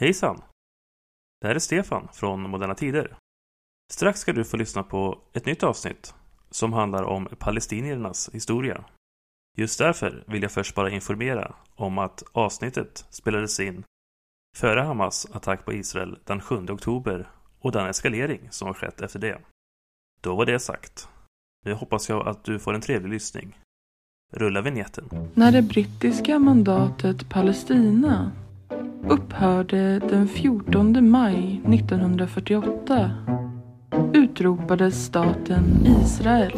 Hejsan! Det här är Stefan från Moderna Tider. Strax ska du få lyssna på ett nytt avsnitt som handlar om palestiniernas historia. Just därför vill jag först bara informera om att avsnittet spelades in före Hamas attack på Israel den 7 oktober och den eskalering som har skett efter det. Då var det sagt. Nu hoppas jag att du får en trevlig lyssning. Rulla vignetten. När det brittiska mandatet Palestina upphörde den 14 maj 1948 utropades staten Israel.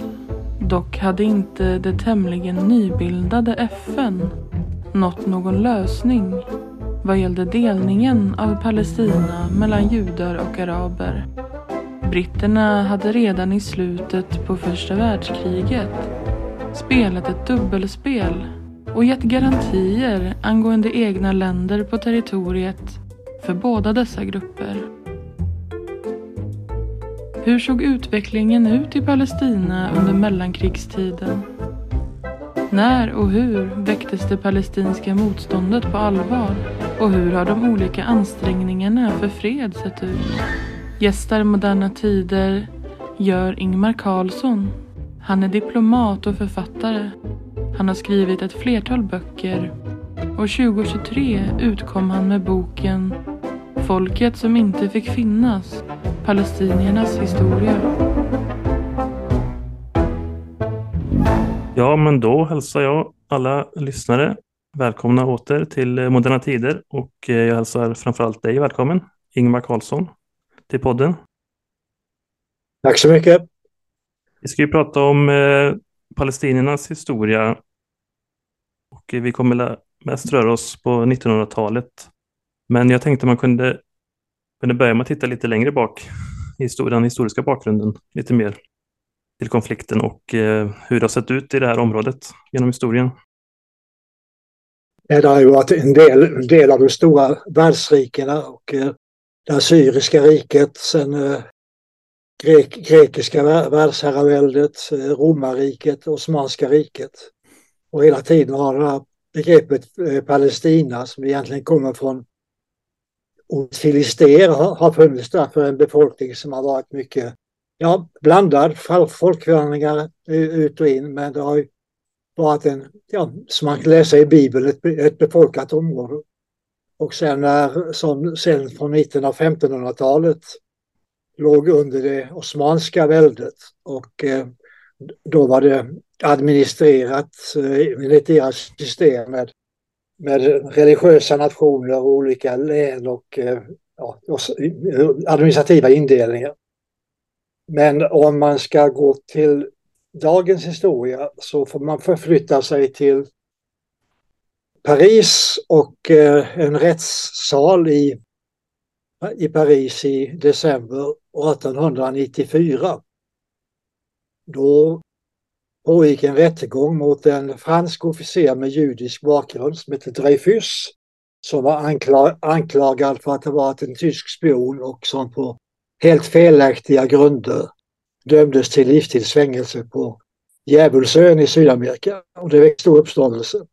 Dock hade inte det tämligen nybildade FN nått någon lösning vad gällde delningen av Palestina mellan judar och araber. Britterna hade redan i slutet på första världskriget spelat ett dubbelspel och gett garantier angående egna länder på territoriet för båda dessa grupper. Hur såg utvecklingen ut i Palestina under mellankrigstiden? När och hur väcktes det palestinska motståndet på allvar? Och hur har de olika ansträngningarna för fred sett ut? Gästar Moderna Tider gör Ingmar Karlsson. Han är diplomat och författare. Han har skrivit ett flertal böcker och 2023 utkom han med boken Folket som inte fick finnas, palestiniernas historia. Ja, men då hälsar jag alla lyssnare välkomna åter till Moderna Tider och eh, jag hälsar framförallt dig välkommen, Ingmar Karlsson, till podden. Tack så mycket. Vi ska ju prata om eh, palestiniernas historia och vi kommer mest röra oss på 1900-talet. Men jag tänkte man kunde, kunde börja med att titta lite längre bak i den historiska bakgrunden, lite mer till konflikten och eh, hur det har sett ut i det här området genom historien. Det har ju varit en del, en del av de stora världsrikena och eh, det assyriska riket, sen eh, grek, grekiska världsherraväldet, eh, romarriket, osmanska riket. Och hela tiden har det här begreppet eh, Palestina som egentligen kommer från ordet filister har funnits där för en befolkning som har varit mycket ja, blandad, folkvandringar eh, ut och in, men det har ju varit en, ja, som man kan läsa i Bibeln, ett, ett befolkat område. Och sen, när, som, sen från mitten av 1500-talet låg under det osmanska väldet och eh, då var det administrerat eh, enligt deras system med, med religiösa nationer och olika län och, eh, ja, administrativa indelningar. Men om man ska gå till dagens historia så får man förflytta sig till Paris och eh, en rättssal i, i Paris i december 1894. Då pågick en rättegång mot en fransk officer med judisk bakgrund som hette Dreyfus som var anklagad för att ha varit en tysk spion och som på helt felaktiga grunder dömdes till livstidsfängelse på Djävulsön i Sydamerika. Och det väckte stor uppståndelse.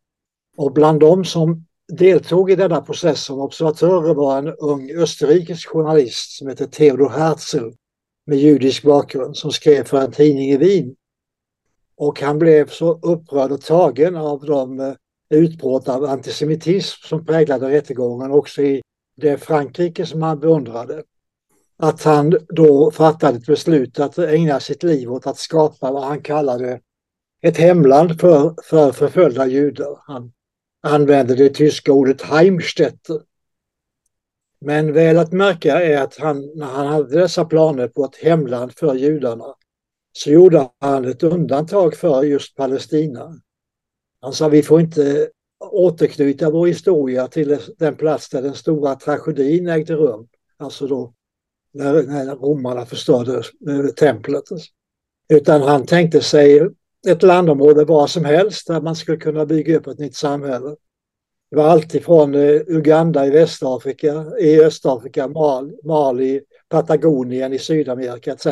Och bland de som deltog i denna process som observatörer var en ung österrikisk journalist som hette Theodor Herzl med judisk bakgrund som skrev för en tidning i Wien. Och han blev så upprörd och tagen av de eh, utbrott av antisemitism som präglade rättegången också i det Frankrike som han beundrade att han då fattade ett beslut att ägna sitt liv åt att skapa vad han kallade ett hemland för, för förföljda judar. Han använde det tyska ordet Heimstätte. Men väl att märka är att han, när han hade dessa planer på ett hemland för judarna så gjorde han ett undantag för just Palestina. Han sa vi får inte återknyta vår historia till den plats där den stora tragedin ägde rum. Alltså då när, när romarna förstörde eh, templet. Utan han tänkte sig ett landområde var som helst där man skulle kunna bygga upp ett nytt samhälle. Det var alltifrån eh, Uganda i Västafrika, i Östafrika, Mali, Patagonien i Sydamerika etc.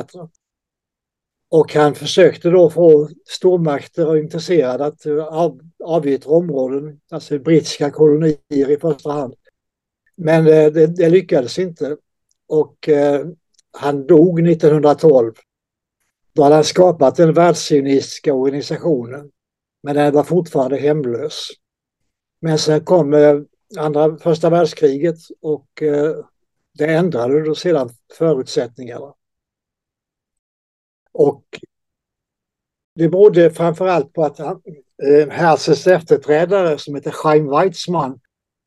Och han försökte då få stormakter och intresserade att avyttra eh, områden, alltså brittiska kolonier i första hand, Men eh, det, det lyckades inte. Och eh, han dog 1912. Då hade han skapat den världssionistiska organisationen. Men den var fortfarande hemlös. Men sen kom eh, andra, första världskriget och eh, det ändrade då sedan förutsättningarna. Och det berodde framförallt på att eh, Herzls efterträdare som heter Chaim Weizmann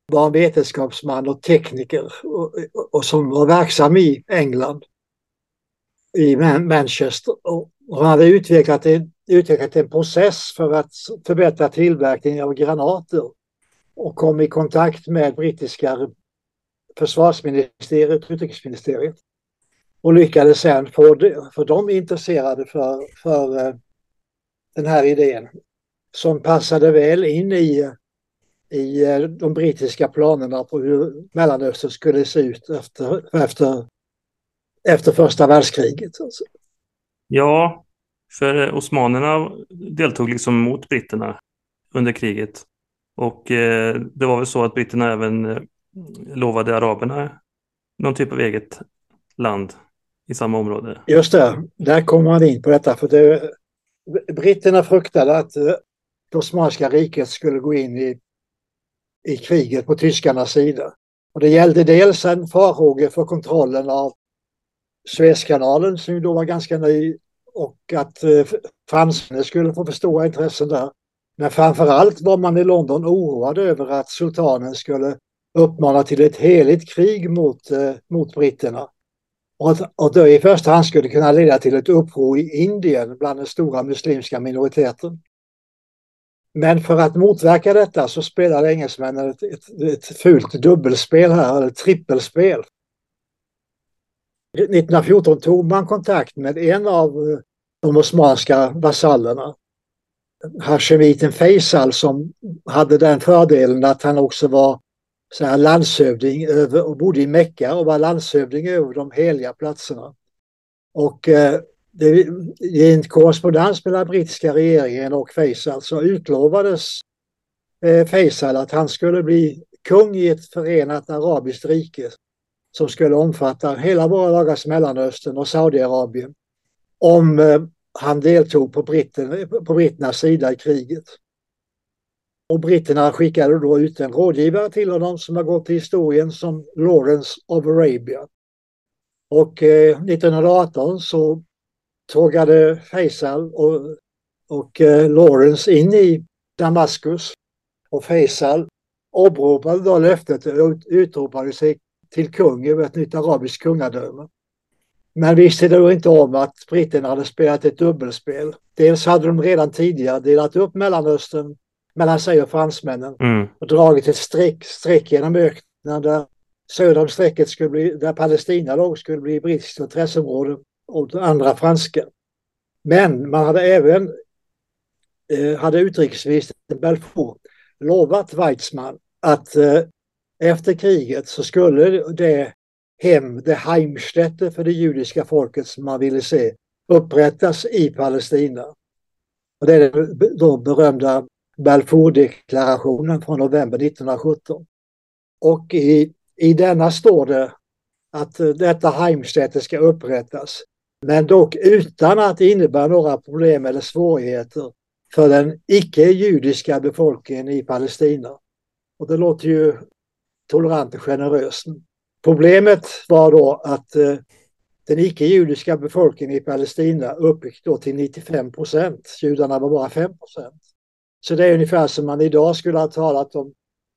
var en vetenskapsman och tekniker och, och, och som var verksam i England, i Manchester. Och han hade utvecklat en, utvecklat en process för att förbättra tillverkningen av granater och kom i kontakt med brittiska försvarsministeriet, utrikesministeriet och lyckades sen få, få dem intresserade för, för eh, den här idén som passade väl in i, i eh, de brittiska planerna på hur Mellanöstern skulle se ut efter, efter, efter första världskriget. Alltså. Ja, för osmanerna deltog liksom mot britterna under kriget. Och eh, det var väl så att britterna även eh, lovade araberna någon typ av eget land i samma område. Just det, där kommer man in på detta. För det, britterna fruktade att eh, det Osmanska riket skulle gå in i, i kriget på tyskarnas sida. Och det gällde dels en farhågor för kontrollen av Suezkanalen som då var ganska ny och att eh, fransmännen skulle få för stora intressen där. Men framförallt var man i London oroad över att sultanen skulle uppmana till ett heligt krig mot, eh, mot britterna. Och, och då i första hand skulle kunna leda till ett uppror i Indien bland den stora muslimska minoriteten. Men för att motverka detta så spelade engelsmännen ett, ett, ett fult dubbelspel här, eller trippelspel. 1914 tog man kontakt med en av eh, de osmanska vasallerna Hashemiten Faisal som hade den fördelen att han också var så här landshövding över, och bodde i Mecka och var landshövding över de heliga platserna. Och eh, det, i en korrespondens mellan brittiska regeringen och Faisal så utlovades eh, Faisal att han skulle bli kung i ett förenat arabiskt rike som skulle omfatta hela våra dagars Mellanöstern och Saudiarabien om eh, han deltog på, britten, på britternas sida i kriget. Och britterna skickade då ut en rådgivare till honom som har gått till historien som Lawrence of Arabia. Och eh, 1918 så tågade Faisal och, och eh, Lawrence in i Damaskus. Och Faisal åberopade då löftet och utropade sig till kung över ett nytt arabiskt kungadöme. Men visste då inte om att britterna hade spelat ett dubbelspel. Dels hade de redan tidigare delat upp Mellanöstern mellan sig och fransmännen mm. och dragit ett streck, streck genom öknen där söder om strecket skulle bli, där Palestina låg skulle bli brittiskt intresseområde och andra franska. Men man hade även, eh, hade utrikesministern Balfour lovat Weizmann att eh, efter kriget så skulle det hem, det Heimstätte för det judiska folket som man ville se, upprättas i Palestina. Och det är den då berömda Balfourdeklarationen från november 1917. Och i, i denna står det att eh, detta Heimstätte ska upprättas, men dock utan att det innebär några problem eller svårigheter för den icke-judiska befolkningen i Palestina. Och det låter ju tolerant och generös. Problemet var då att eh, den icke-judiska befolkningen i Palestina uppgick då till 95 procent. Judarna var bara 5 procent. Så det är ungefär som man idag skulle ha talat om,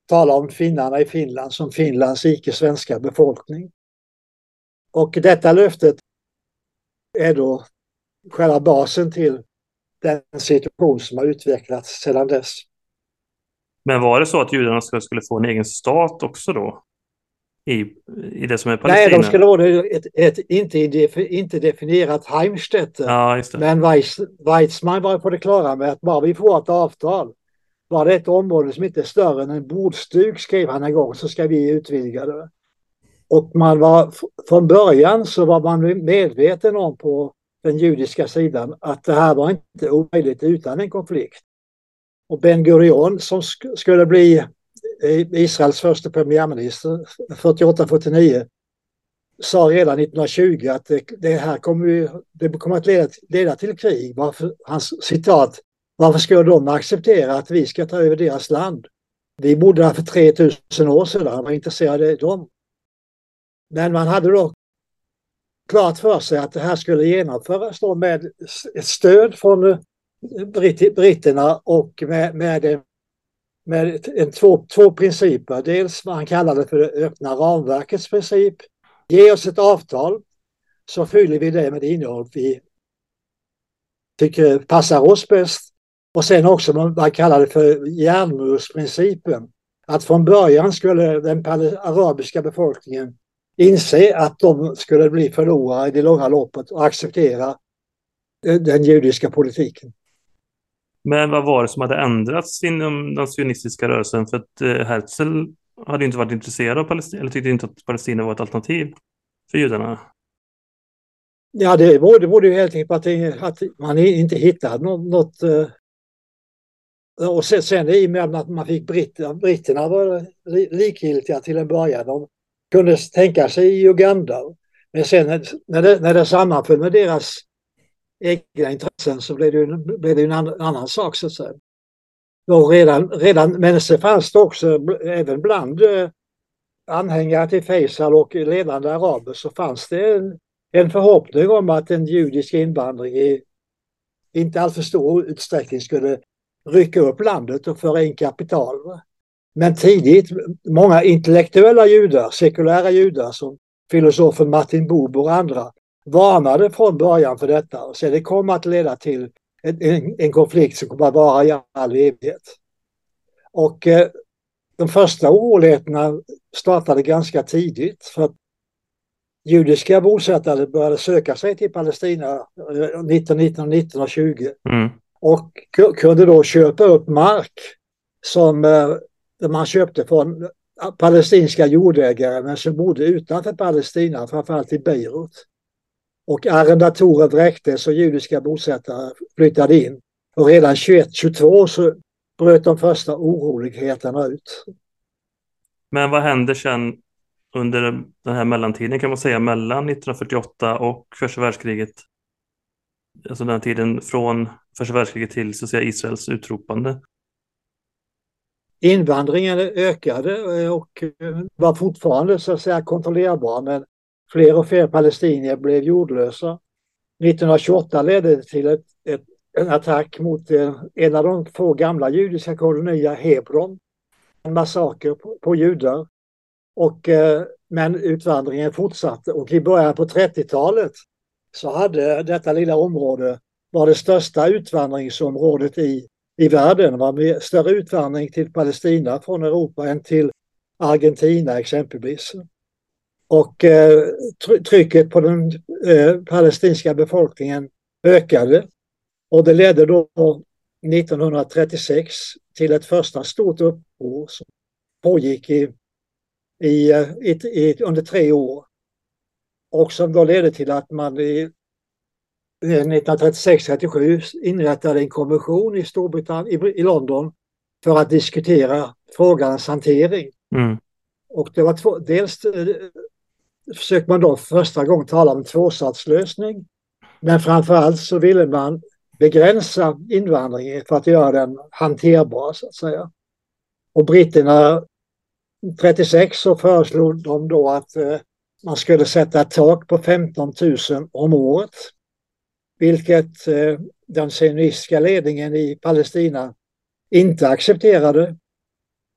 tala om finnarna i Finland som Finlands icke-svenska befolkning. Och detta löftet är då själva basen till den situation som har utvecklats sedan dess. Men var det så att judarna skulle få en egen stat också då? i, i det som är Palestina? Nej, de skulle ha ett, ett inte, inte definierat Heimstätte. Ja, Men Weiss, Weizmann var på det klara med att bara vi får ett avtal, var det ett område som inte är större än en bordstug, skrev han en gång, så ska vi utvidga det. Och man var, från början så var man medveten om på den judiska sidan att det här var inte omöjligt utan en konflikt. Och Ben Gurion som sk skulle bli eh, Israels första premiärminister 48-49 sa redan 1920 att det, det här kommer, ju, det kommer att leda, leda till krig. Varför, hans citat, varför ska de acceptera att vi ska ta över deras land? Vi bodde här för 3000 år sedan, vad intresserade dem? Men man hade då klart för sig att det här skulle genomföras då med ett stöd från eh, britt, britterna och med, med, med en, två, två principer. Dels vad han kallade för det öppna ramverkets princip. Ge oss ett avtal så fyller vi det med det innehåll vi tycker passar oss bäst. Och sen också vad man kallade för järnmursprincipen. Att från början skulle den arabiska befolkningen inse att de skulle bli förlorare i det långa loppet och acceptera eh, den judiska politiken. Men vad var det som hade ändrats inom den sionistiska rörelsen? För att eh, Herzl hade inte varit intresserad av Palestina, eller tyckte inte att Palestina var ett alternativ för judarna. Ja, det berodde ju helt enkelt på att, man inte hittade något, något och sen, sen i och med att man fick britterna, britterna var likgiltiga till en början. De kunde tänka sig Uganda. Men sen när det, när det sammanföll med deras egna intressen så blev det, blev det en annan sak så att säga. Och redan, redan, men så fanns det också även bland eh, anhängare till Faisal och ledande araber så fanns det en, en förhoppning om att en judisk invandring i inte alltför stor utsträckning skulle rycka upp landet och föra in kapital. Men tidigt, många intellektuella judar, sekulära judar som filosofen Martin Buber och andra varnade från början för detta och så det kommer att leda till en, en, en konflikt som kommer att vara i all evighet. Och eh, de första oroligheterna startade ganska tidigt för att judiska bosättare började söka sig till Palestina 1919, 1920 mm. och kunde då köpa upp mark som eh, man köpte från palestinska jordägare men som bodde utanför Palestina, framförallt i Beirut. Och arrendatorer vräktes och judiska bosättare flyttade in. Och redan 21-22 så bröt de första oroligheterna ut. Men vad händer sen under den här mellantiden kan man säga mellan 1948 och första världskriget? Alltså den tiden från första världskriget till så att säga, Israels utropande. Invandringen ökade eh, och eh, var fortfarande så att säga kontrollerbar men fler och fler palestinier blev jordlösa. 1928 ledde det till ett, ett, en attack mot eh, en, av de få gamla judiska kolonierna, Hebron. En massaker på, på judar. Och, eh, men utvandringen fortsatte och i början på 30-talet så hade detta lilla område var det största utvandringsområdet i i världen. Det var större utvandring till Palestina från Europa än till Argentina exempelvis. Och eh, trycket på den eh, palestinska befolkningen ökade. Och det ledde då 1936 till ett första stort uppror som pågick i, i, eh, i, i, under tre år. Och som då ledde till att man i 1936-37 inrättade en kommission i Storbritannien, i, London för att diskutera frågans hantering. Mm. Och det var två, dels försökte man då första gången tala om tvåsatslösning. tvåstatslösning. Men framförallt så ville man begränsa invandringen för att göra den hanterbar så att säga. Och britterna 36 så föreslog de då att eh, man skulle sätta ett tak på 15 000 om året vilket eh, den sionistiska ledningen i Palestina inte accepterade.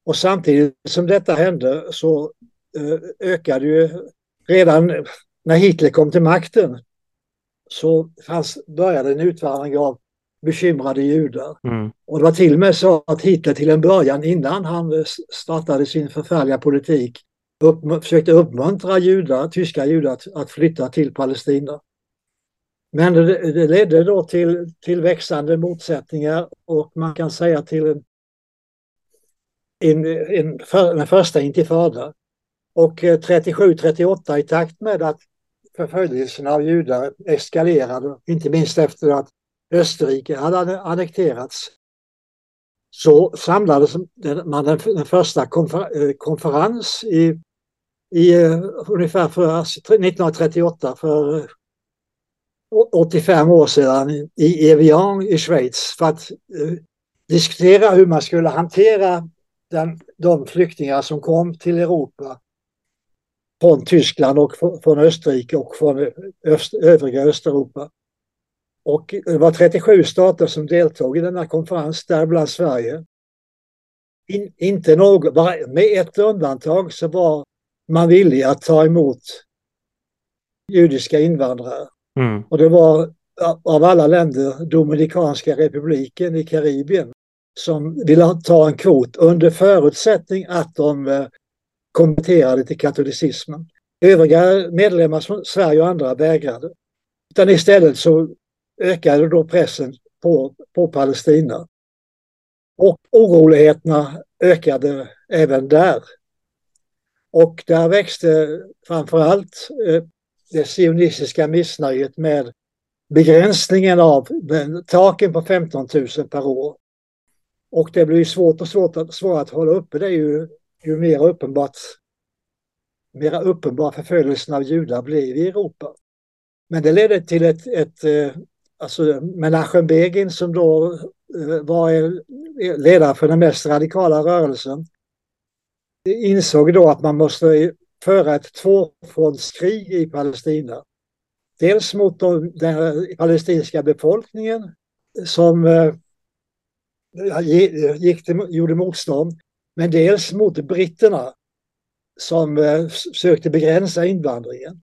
Och samtidigt som detta hände så eh, ökade ju redan när Hitler kom till makten så fanns, började en utvandring av bekymrade judar. Mm. Och det var till och med så att Hitler till en början innan han startade sin förfärliga politik upp, försökte uppmuntra judar, tyska judar att, att flytta till Palestina. Men det, det ledde då till, till växande motsättningar och man kan säga till en, en, en, för, en första intifada. Och eh, 37-38 i takt med att förföljelsen av judar eskalerade, inte minst efter att Österrike hade annekterats, så samlades man den, första konfer, eh, konferens i, i eh, ungefär för 1938 för 85 år sedan i Evian i Schweiz för att diskutera hur man skulle hantera den, de flyktingar som kom till Europa från Tyskland och från Österrike och från öst, övriga Östeuropa. Och det var 37 stater som deltog i denna konferens, däribland Sverige. In, inte någon, med ett undantag så var man villig att ta emot judiska invandrare. Mm. Och det var av alla länder Dominikanska republiken i Karibien som ville ta en kvot under förutsättning att de eh, konverterade till katolicismen. Övriga medlemmar från Sverige och andra vägrade. Utan istället så ökade då pressen på, på Palestina. Och oroligheterna ökade även där. Och där växte framförallt eh, det sionistiska missnöjet med begränsningen av taken på 15 000 per år. Och det blir svårt och svårt att, svårt att hålla uppe det ju, ju mer uppenbart mera uppenbar förföljelsen av judar blev i Europa. Men det ledde till ett, ett eh, alltså Menachem Begin som då eh, var ledare för den mest radikala rörelsen insåg då att man måste föra ett tvåfrontskrig i Palestina. Dels mot den palestinska befolkningen som eh, gick till, gjorde motstånd, men dels mot britterna som eh, sökte begränsa invandringen.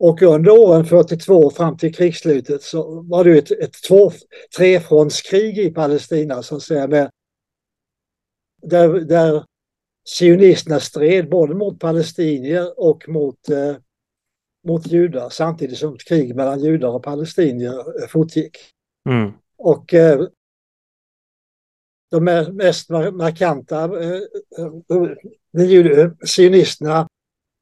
Och under åren 42 fram till krigsslutet så var det ett, ett två, trefrontskrig i Palestina så att säga. Med, där, där sionisterna stred både mot palestinier och mot, eh, mot judar samtidigt som ett krig mellan judar och palestinier eh, fortgick. Mm. Och eh, de mest markanta eh, eh, eh, sionisterna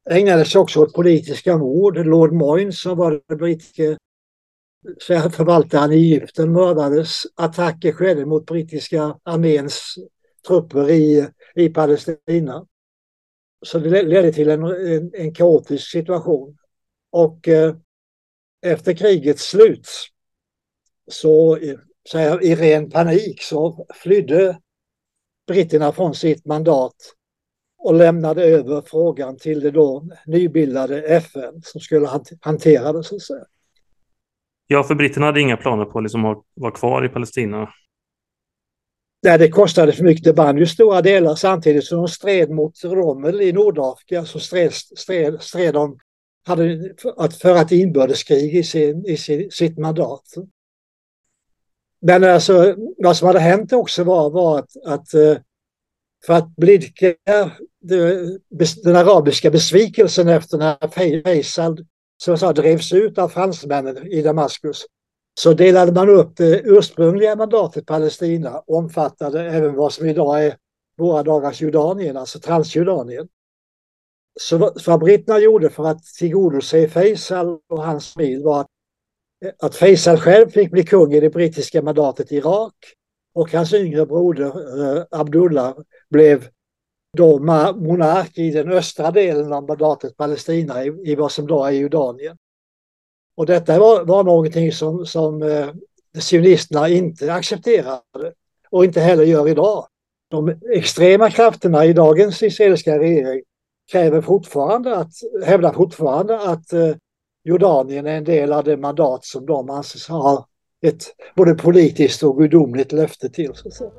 ägnade sig också åt politiska mord. Lord Moynes som var den brittiske förvaltaren i Egypten mördades. Attacker skedde mot brittiska arméns trupper i, i Palestina. Så det ledde till en, en, en kaotisk situation. Och eh, efter krigets slut så så här, i ren panik så flydde britterna från sitt mandat och lämnade över frågan till det då nybildade FN som skulle hantera det så att säga. Ja, för britterna hade inga planer på liksom att vara kvar i Palestina. Nej, det kostade för mycket. Det brann ju stora delar samtidigt som de stred mot Rommel i Nordafrika så stred, stred, stred de hade att föra ett inbördeskrig i, sin, i sin, sitt mandat. Men alltså, vad som hade hänt också var, var att, att eh, för att blidka eh, den arabiska besvikelsen efter när Faisal som sa, drevs ut av fransmännen i Damaskus så delade man upp det ursprungliga mandatet Palestina och omfattade även vad som idag är våra dagars Jordanien, alltså Transjordanien. Så vad britterna gjorde för att tillgodose Faisal och hans familj var att att Faisal själv fick bli kung i det brittiska mandatet i Irak och hans yngre broder eh, Abdullah blev då monark i den östra delen av mandatet Palestina i, i vad som då är Jordanien. Och detta var, var någonting som, som eh, sionisterna inte accepterade och inte heller gör idag. De extrema krafterna i dagens israeliska regering kräver fortfarande att, hävdar fortfarande att eh, Jordanien är en del av det mandat som de anses ha ett både politiskt och gudomligt löfte till. Så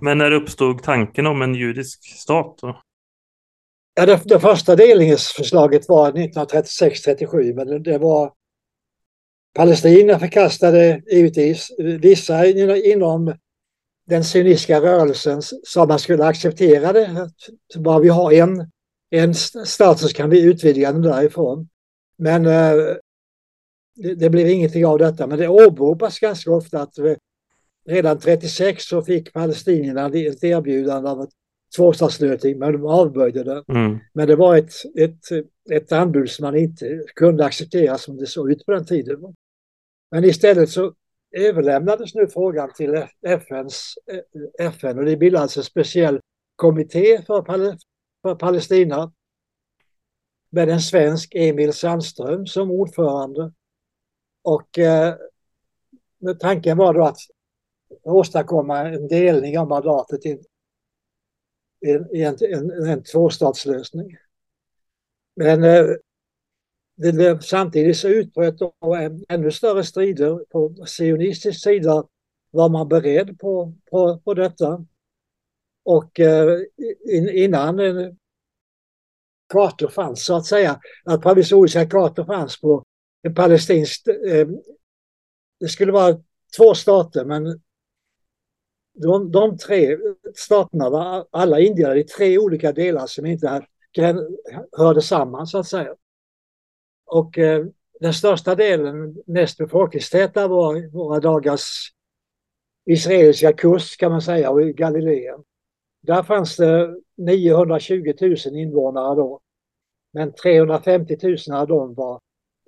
Men när uppstod tanken om en judisk stat? Då? Ja, det, det första delningsförslaget var 1936-37 men det var Palestina förkastade givetvis. Vissa inom den sionistiska rörelsen sa man skulle acceptera det. Så bara vi har en, en stat så kan vi utvidga den därifrån. Men eh, det, det blev ingenting av detta. Men det åberopas ganska ofta att eh, redan 36 så fick palestinierna ett erbjudande av ett tvåstatslösning men de avböjde det. Mm. Men det var ett, ett, ett anbud som man inte kunde acceptera som det såg ut på den tiden. Men istället så överlämnades nu frågan till FNs, FN och det bildades en speciell kommitté för, Pal för Palestina med en svensk Emil Sandström som ordförande. Och eh, tanken var då att åstadkomma en delning av mandatet i, i en, en, en tvåstatslösning. Men eh, det, samtidigt så utbröt ännu större strider på sionistisk sida. Var man beredd på, på, på detta? Och eh, in, innan en kartor fanns så att säga, att provisoriska kartor fanns på en palestinsk... Eh, det skulle vara två stater men de, de tre staterna var alla indelade i tre olika delar som inte hörde samman så att säga. Och eh, den största delen, mest befolkningstäta var våra dagars israeliska kust kan man säga och i Galileen. Där fanns det 920 000 invånare då. Men 350 000 av dem var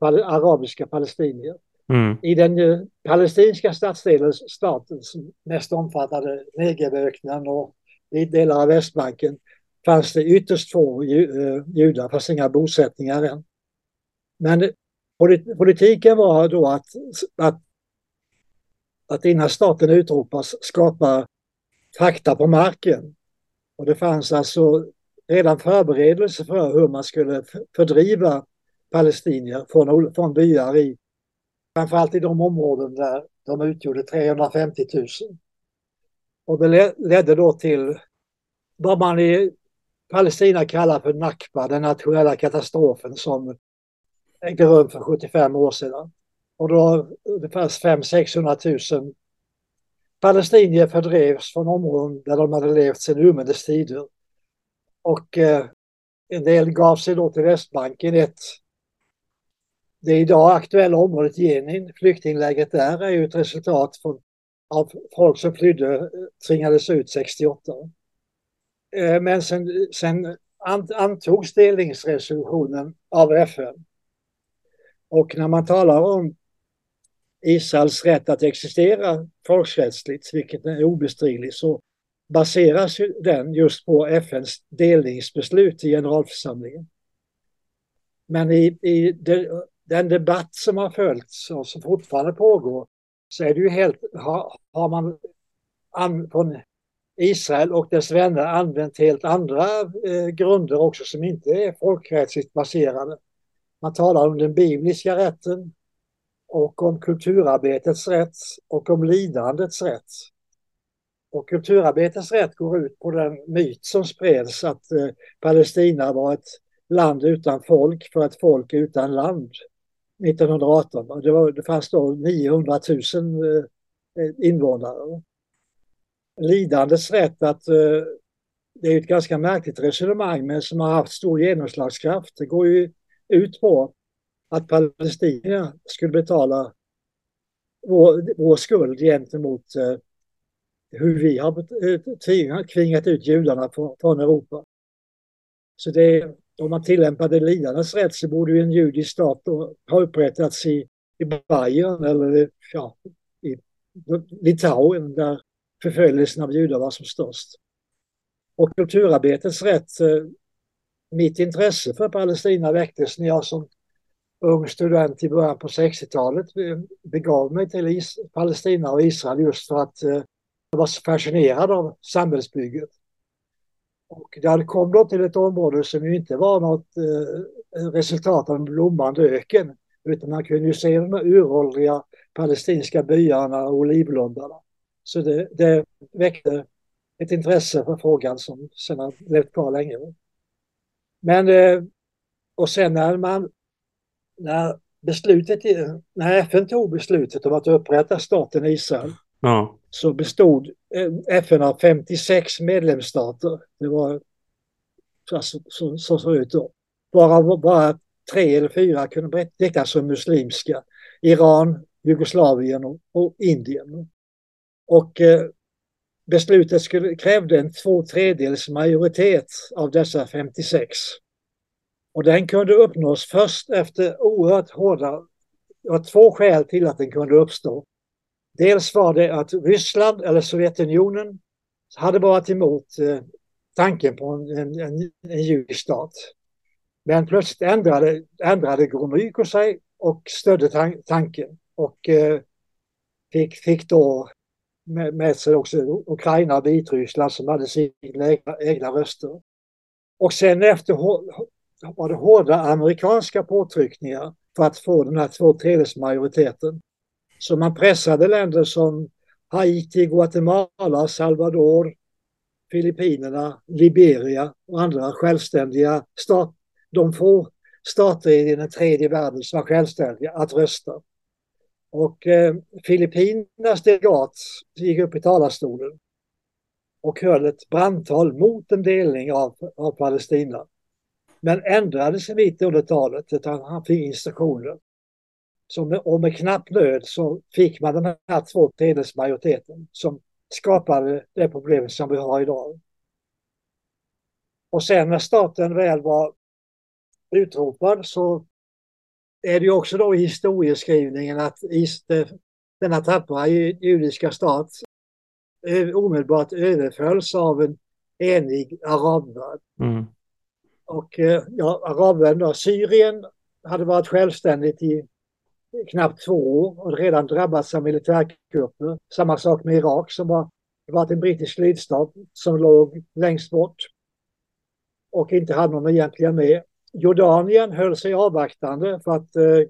arabiska palestinier. Mm. I den palestinska stadsdelen, staten som mest omfattade Negevöknen och delar av Västbanken, fanns det ytterst få eh, judar, fanns inga bosättningar än. Men politiken var då att, att, att innan staten utropas skapa fakta på marken. Och det fanns alltså redan förberedelser för hur man skulle fördriva palestinier från, från byar i framförallt i de områden där de utgjorde 350 000. Och det ledde då till vad man i Palestina kallar för Nakba, den nationella katastrofen som ägde rum för 75 år sedan. Och då det fanns 500-600 000 palestinier fördrevs från områden där de hade levt sedan urminnes tider. Och eh, en del gav sig då till Västbanken. Ett, det idag aktuella området Jenin, flyktinglägret där, är ju ett resultat från, av folk som flydde, eh, tvingades ut 68. Eh, men sen, sen antogs delningsresolutionen av FN. Och när man talar om Israels rätt att existera folkrättsligt, vilket är obestridligt, så baseras den just på FNs delningsbeslut i generalförsamlingen. Men i, i det den debatt som har följts och som fortfarande pågår så är det ju helt, har, har man an, från Israel och dess vänner använt helt andra eh, grunder också som inte är folkrättsligt baserade. Man talar om den bibliska rätten och om kulturarbetets rätt och om lidandets rätt. Och kulturarbetets rätt går ut på den myt som spreds att eh, Palestina var ett land utan folk för ett folk utan land 1918. Det, var, det fanns då 900 000 eh, invånare. Lidandets rätt att eh, det är ett ganska märkligt resonemang men som har haft stor genomslagskraft. Det går ju ut på att Palestina skulle betala vår, vår skuld gentemot eh, hur vi har tvingat, ut judarna från, Europa. Så det, om man tillämpade lidandets rätt så borde ju en judisk stat ha upprättats i, i Bayern eller ja, i Litauen där förföljelsen av judar var som störst. Och kulturarbetets rätt, eh, mitt intresse för Palestina väcktes när jag som ung student i början på 60-talet begav mig till Is Palestina och Israel just för att eh, jag var så fascinerad av samhällsbygget. Och där kom de till ett område som ju inte var något eh, resultat av en blommande öken utan man kunde ju se de uråldriga palestinska byarna och olivlundarna. Så det, det väckte ett intresse för frågan som sedan har levt kvar länge. Men eh, och sen när man när beslutet, när FN tog beslutet om att upprätta staten Israel ja så bestod FN av 56 medlemsstater. Det var så, så, så såg ut då. Bara, bara tre eller fyra kunde räknas som muslimska. Iran, Jugoslavien och, och Indien. Och eh, beslutet skulle, krävde en två tredjedels majoritet av dessa 56. Och den kunde uppnås först efter oerhört hårda... Det var två skäl till att den kunde uppstå. Dels var det att Ryssland eller Sovjetunionen hade varit emot eh, tanken på en, en, en, en judisk stat. Men plötsligt ändrade, ändrade Gromyko sig och stödde tan tanken och eh, fick, fick då med, med sig också Ukraina och Vitryssland som hade sina egna, egna röster. Och sen efter var det hårda amerikanska påtryckningar för att få den här två tredjedels majoriteten. Så man pressade länder som Haiti, Guatemala, Salvador, Filippinerna, Liberia och andra självständiga stater. De få stater i den tredje världen som var självständiga att rösta. Och eh, Filippinernas delegat gick upp i talarstolen och höll ett brandtal mot en delning av, av Palestina. Men ändrade sig mitt under talet, utan han fick instruktioner. Med, och med knapp nöd så fick man den här två majoriteten som skapade det problemet som vi har idag. Och sen när staten väl var utropad så är det ju också då i historieskrivningen att denna tappra judiska stat omedelbart överfölls av en enig arabvärld. Mm. Och eh, ja, arabvärlden, Syrien hade varit självständigt i knappt två år och redan drabbats av militärkupper. Samma sak med Irak som var, varit en brittisk lydstat som låg längst bort och inte hade någon egentligen med. Jordanien höll sig avvaktande för att eh,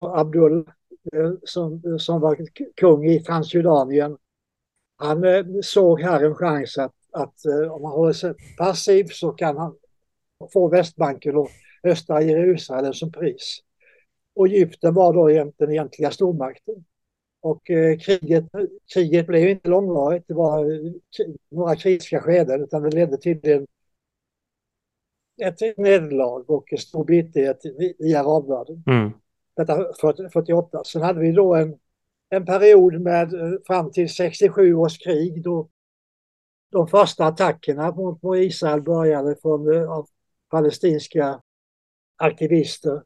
Abdul eh, som, som var kung i Transjordanien han eh, såg här en chans att, att eh, om han håller sig passiv så kan han få Västbanken och östra Jerusalem som pris. Och Egypten var då den egentliga stormakten. Och eh, kriget, kriget blev inte långvarigt, det var eh, några kritiska skeden utan det ledde till en ett nederlag och en stor bitterhet i, i arabvärlden. Mm. Detta 48. Sen hade vi då en, en period med eh, fram till 67 års krig då de första attackerna mot, Israel började från av palestinska aktivister.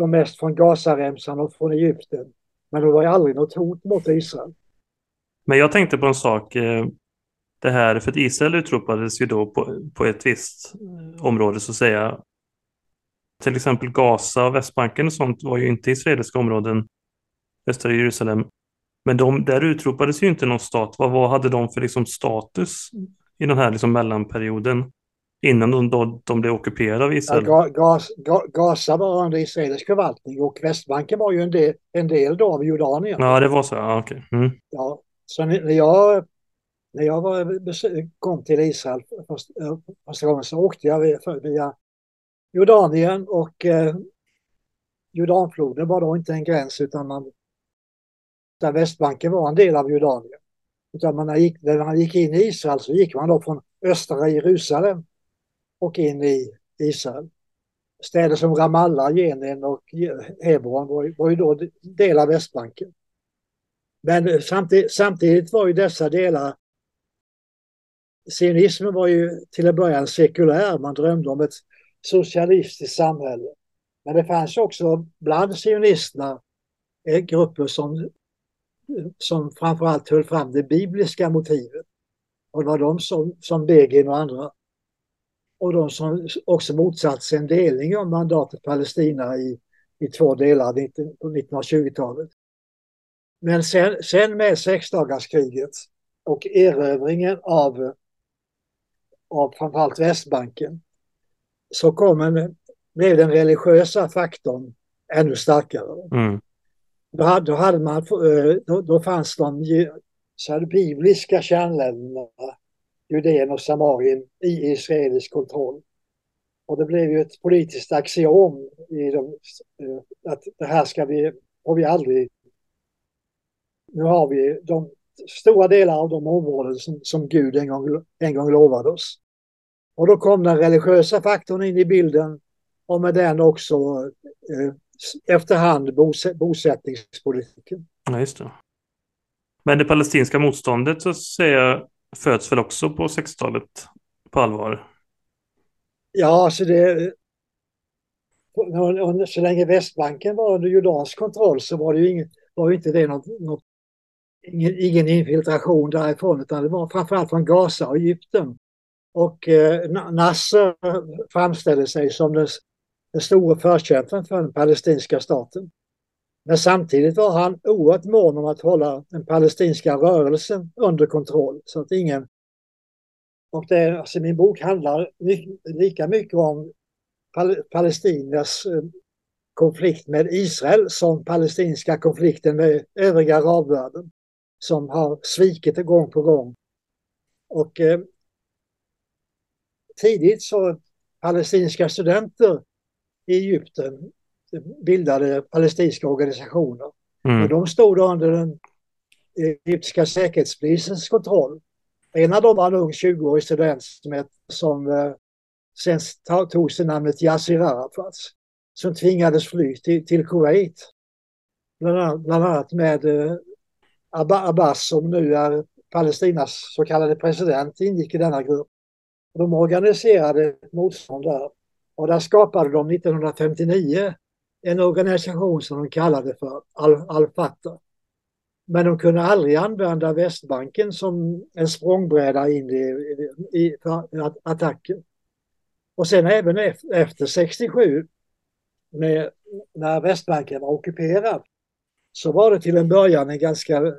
De mest från Gazaremsan och från Egypten. Men det var ju aldrig något hot mot Israel. Men jag tänkte på en sak. Eh, det här, för att Israel utropades ju då på, på ett visst eh, område så att säga. Till exempel Gaza och Västbanken och sånt var ju inte israeliska områden, östra Jerusalem. Men de, där utropades ju inte någon stat. Vad, vad hade de för liksom status i den här liksom mellanperioden? Innan de, då, de blev ockuperade av Israel? Ja, Gaza, Gaza var under israelisk förvaltning och Västbanken var ju en del, en del då av Jordanien. Ja, det var så. Ja, okay. Mm. ja, så när jag när jag var, kom till Israel första gången så åkte jag via Jordanien och eh, Jordanfloden var då inte en gräns utan man, där Västbanken var en del av Jordanien. Utan man gick, när man gick in i Israel så gick man då från östra Jerusalem och in i Israel. Städer som Ramallah, Jenin och Hebron var, var ju då del av Västbanken. Men eh, samtidigt, samtidigt var ju dessa delar sionismen var ju till en början sekulär, man drömde om ett socialistiskt samhälle. Men det fanns också bland sionisterna eh, grupper som, som framförallt höll fram det bibliska motivet. Och det var de som, som Begin och andra. Och de som också motsatte sig en delning av mandatet Palestina i, i två delar på 1920-talet. Men sen, sen med sexdagarskriget och erövringen av av framförallt Västbanken så kom en, blev den religiösa faktorn ännu starkare. Mm. Då, hade, då, hade man, eh, då, då fanns de så här, bibliska kärnländerna, Judeen och Samarien, i israelisk kontroll. Och det blev ju ett politiskt axiom i de, eh, att det här ska vi, har vi aldrig... Nu har vi de stora delar av de områden som, som Gud en gång, en gång lovade oss. Och då kom den religiösa faktorn in i bilden och med den också eh, efterhand bos, bosättningspolitiken. Ja, just det. Men det palestinska motståndet så säger föds väl också på 60-talet på allvar? Ja, alltså det... Så länge Västbanken var under jordansk kontroll så var det ju ingen, var ju inte det något, något ingen, ingen infiltration därifrån utan det var framförallt från Gaza och Egypten. Och eh, Nasser framställde sig som den, den stora förkämpen för den palestinska staten. Men samtidigt var han oerhört mån om att hålla den palestinska rörelsen under kontroll så att ingen... Och det, alltså min bok handlar lika mycket om pal Palestinas eh, konflikt med Israel som palestinska konflikten med övriga arabvärlden som har svikit gång på gång. Och eh, tidigt så palestinska studenter i Egypten bildade palestinska organisationer. Mm. Och de stod under den egyptiska säkerhetspolisens kontroll. En av dem var en ung 20-årig student som, som eh, sen tog sig namnet Yasir Arafat som tvingades fly till, till Kuwait. Bland annat, bland annat med eh, Abbas som nu är Palestinas så kallade president ingick i denna grupp. De organiserade ett motstånd där och där skapade de 1959 en organisation som de kallade för Al-Fatah. Men de kunde aldrig använda Västbanken som en språngbräda in i, i, för attacken. Och sen även efter 67 med, när Västbanken var ockuperad så var det till en början en ganska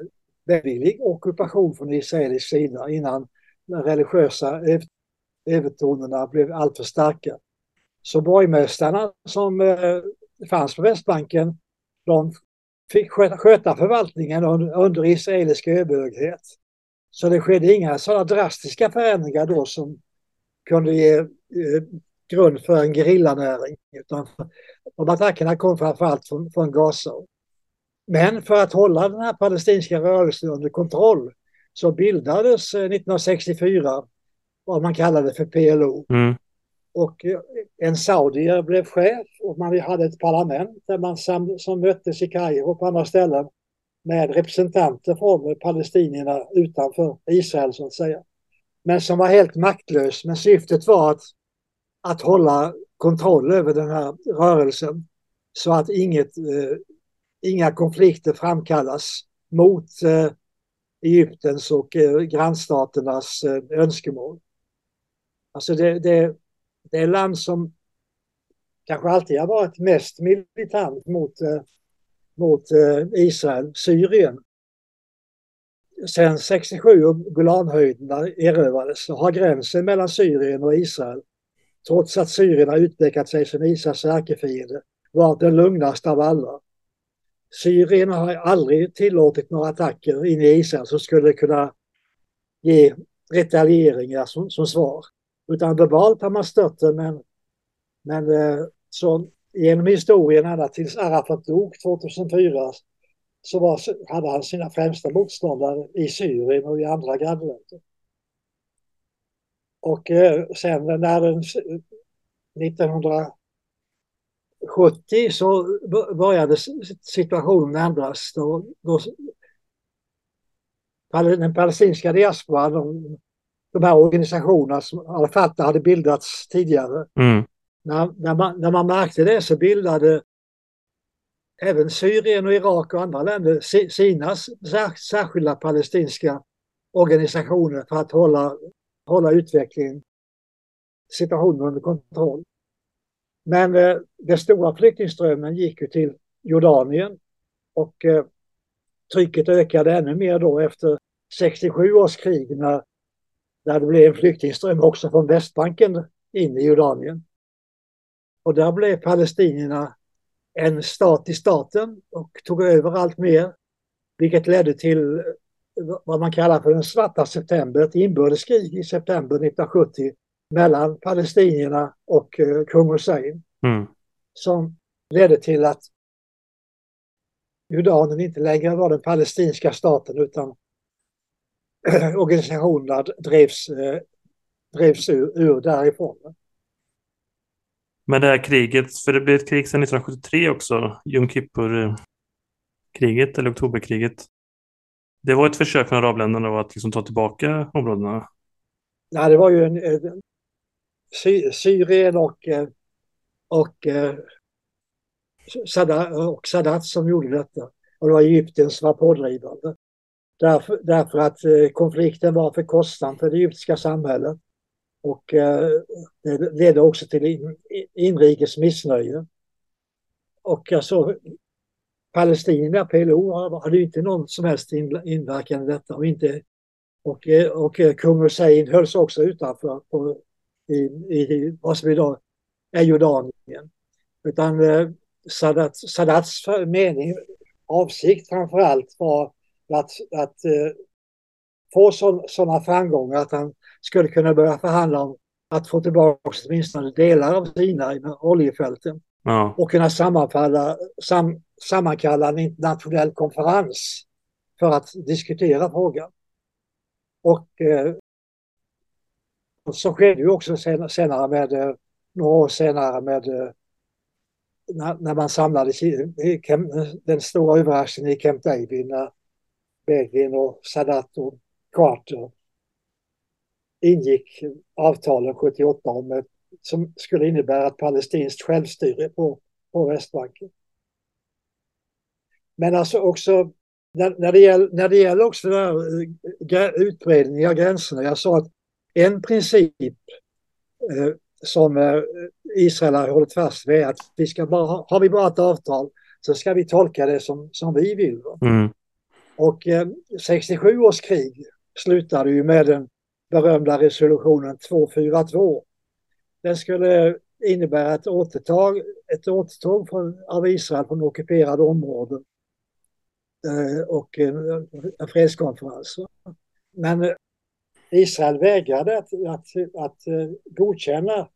välvillig ockupation från israelisk sida innan de religiösa övertonerna blev alltför starka. Så borgmästarna som eh, fanns på Västbanken, de fick sköta förvaltningen under israelisk överhöghet. Så det skedde inga sådana drastiska förändringar då som kunde ge eh, grund för en gerillanäring. Utan de attackerna kom framförallt från, från Gaza. Men för att hålla den här palestinska rörelsen under kontroll så bildades eh, 1964 vad man kallade för PLO. Mm. Och eh, en saudier blev chef och man hade ett parlament där man sam, som möttes i Kairo och på andra ställen med representanter från palestinierna utanför Israel så att säga. Men som var helt maktlös. Men syftet var att, att hålla kontroll över den här rörelsen så att inget eh, inga konflikter framkallas mot eh, Egyptens och eh, grannstaternas eh, önskemål. Alltså det, det, det land som kanske alltid har varit mest militant mot, eh, mot eh, Israel, Syrien. Sen 67 och Golanhöjderna erövrades så har gränsen mellan Syrien och Israel, trots att Syrien har utvecklat sig som Israels ärkefiende, varit den lugnaste av alla. Syrien har aldrig tillåtit några attacker in i Israel som skulle kunna ge retalieringar som, som svar. Utan verbalt har man stött det men, men eh, så genom historien ända tills Arafat dog 2004 så var, hade han sina främsta motståndare i Syrien och i andra grannländer. Och eh, sen när den 1970 så började situationen ändras. Då, då, den palestinska diasporan, de, här organisationerna som Al-Fatah hade bildats tidigare. Mm. När, när, man, när man märkte det så bildade även Syrien och Irak och andra länder sina särskilda palestinska organisationer för att hålla, hålla utvecklingen, situationen under kontroll. Men eh, den stora flyktingströmmen gick ju till Jordanien och eh, trycket ökade ännu mer då efter 67 års krig när, när det blev en flyktingström också från Västbanken in i Jordanien. Och där blev palestinierna en stat i staten och tog över allt mer, vilket ledde till vad man kallar för den svarta september, ett inbördeskrig i september 1970 mellan palestinierna och eh, kung Hussein. Mm. Som ledde till att Jordanien inte längre var den palestinska staten utan organisationerna drevs, eh, drevs ur, ur därifrån. Men det här kriget, för det blev ett krig sedan 1973 också, Jom Kippur-kriget eller oktoberkriget. Det var ett försök från arabländerna att liksom ta tillbaka områdena? Nej, det var ju en, en Sy Syrien och, eh, och, eh, och Sadat som gjorde detta. Och det var Egypten som var pådrivande. Därför, därför att eh, konflikten var för kostsam för det egyptiska samhället. Och eh, det ledde också till inrikes missnöje. Och alltså, palestinierna, PLO, hade inte någon som helst inverkan i detta. Och, inte, och, eh, och kung Hussein hölls också utanför på, i, i vad som idag är Jordanien. Utan eh, Sadat, Sadats mening, avsikt framför allt var att, att eh, få sådana framgångar att han skulle kunna börja förhandla om att få tillbaka åtminstone delar av Sinai med oljefälten. Ja. Och kunna sammanfalla, sam, sammankalla en internationell konferens för att diskutera frågan. Och eh, så skedde ju också senare med, eh, några år senare med eh, när, när man i den stora överraskningen i Camp David när Begin och Sadat och Carter ingick avtalen 78 om ett, som skulle innebära ett palestinskt självstyre på, på Västbanken. Men alltså också när, när, det, gäller, när det gäller också den här eh, utbredningen av gränserna. Jag sa att en princip eh, som eh, Israel har hållit fast vid är att vi ska bara, har vi bara ett avtal så ska vi tolka det som, som vi vill. Mm. Och eh, 67 års krig slutade ju med den berömda resolutionen 242. Den skulle innebära ett återtag, ett återtåg från, av Israel från ockuperade områden eh, och en, en fredskonferens. Men eh, Israel vägrade att, att, att eh, godkänna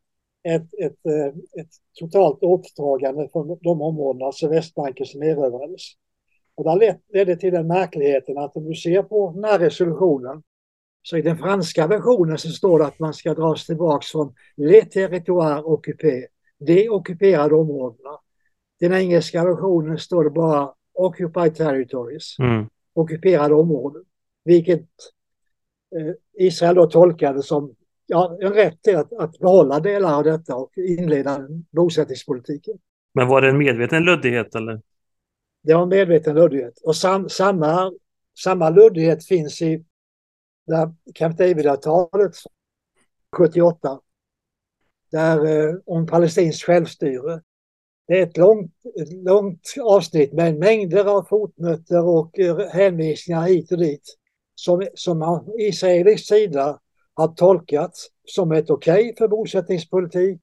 ett, ett, eh, ett totalt återtagande från de områdena, alltså Västbanken som erövrades. Och det ledde till den märkligheten att om du ser på den här resolutionen så i den franska versionen så står det att man ska dras tillbaks från les territoires occupés, de ockuperade områdena. I den engelska versionen står det bara occupied territories, mm. ockuperade områden. Vilket eh, Israel då tolkade som ja, en rätt till att, att behålla delar av detta och inleda bosättningspolitiken. Men var det en medveten luddighet eller? Det var en medveten luddighet. Och sam, samma, samma luddighet finns i där Camp David-avtalet 78. Där eh, om palestinskt självstyre. Det är ett långt, ett långt avsnitt med mängder av fotnötter och eh, hänvisningar hit och dit. Som, som man israelisk sida har tolkat som ett okej okay för bosättningspolitik.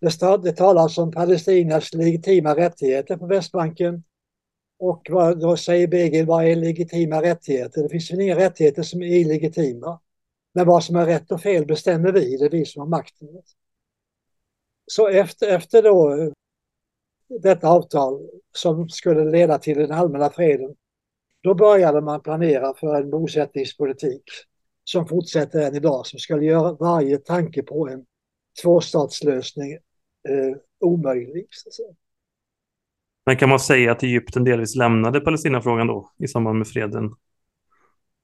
Det, det talas om Palestinas legitima rättigheter på Västbanken. Och vad, då säger Begin, vad är legitima rättigheter? Det finns väl inga rättigheter som är illegitima. Men vad som är rätt och fel bestämmer vi, det är vi som har makten. Så efter, efter då detta avtal som skulle leda till den allmänna freden, då började man planera för en bosättningspolitik som fortsätter än idag, som skulle göra varje tanke på en tvåstatslösning eh, omöjlig. Men kan man säga att Egypten delvis lämnade Palestinafrågan då i samband med freden?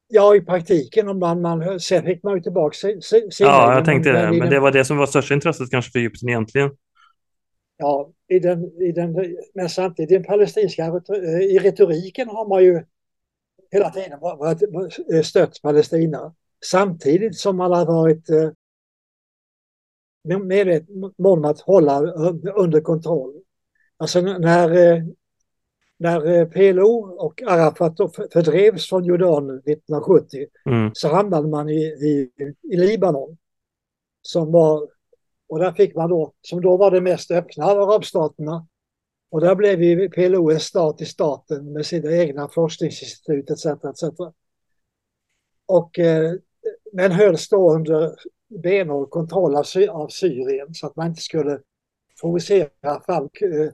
Ja, i praktiken. Om man, man, sen fick man ju tillbaka sin, Ja, jag tänkte det. Men det var det som var största intresset kanske för Egypten egentligen. Ja, i den, i den, men samtidigt i den palestinska i retoriken har man ju hela tiden varit, stött Palestina. Samtidigt som man har varit eh, medveten om att hålla under kontroll. Alltså när, eh, när eh, PLO och Arafat fördrevs från Jordanien 1970 mm. så hamnade man i, i, i Libanon. Som var, och där fick man då, som då var det mest öppna av arabstaterna. Och där blev ju PLO en stat i staten med sina egna forskningsinstitut etc. etc. Och, eh, men hölls då under benhård kontroll av, av Syrien så att man inte skulle provocera fram eh,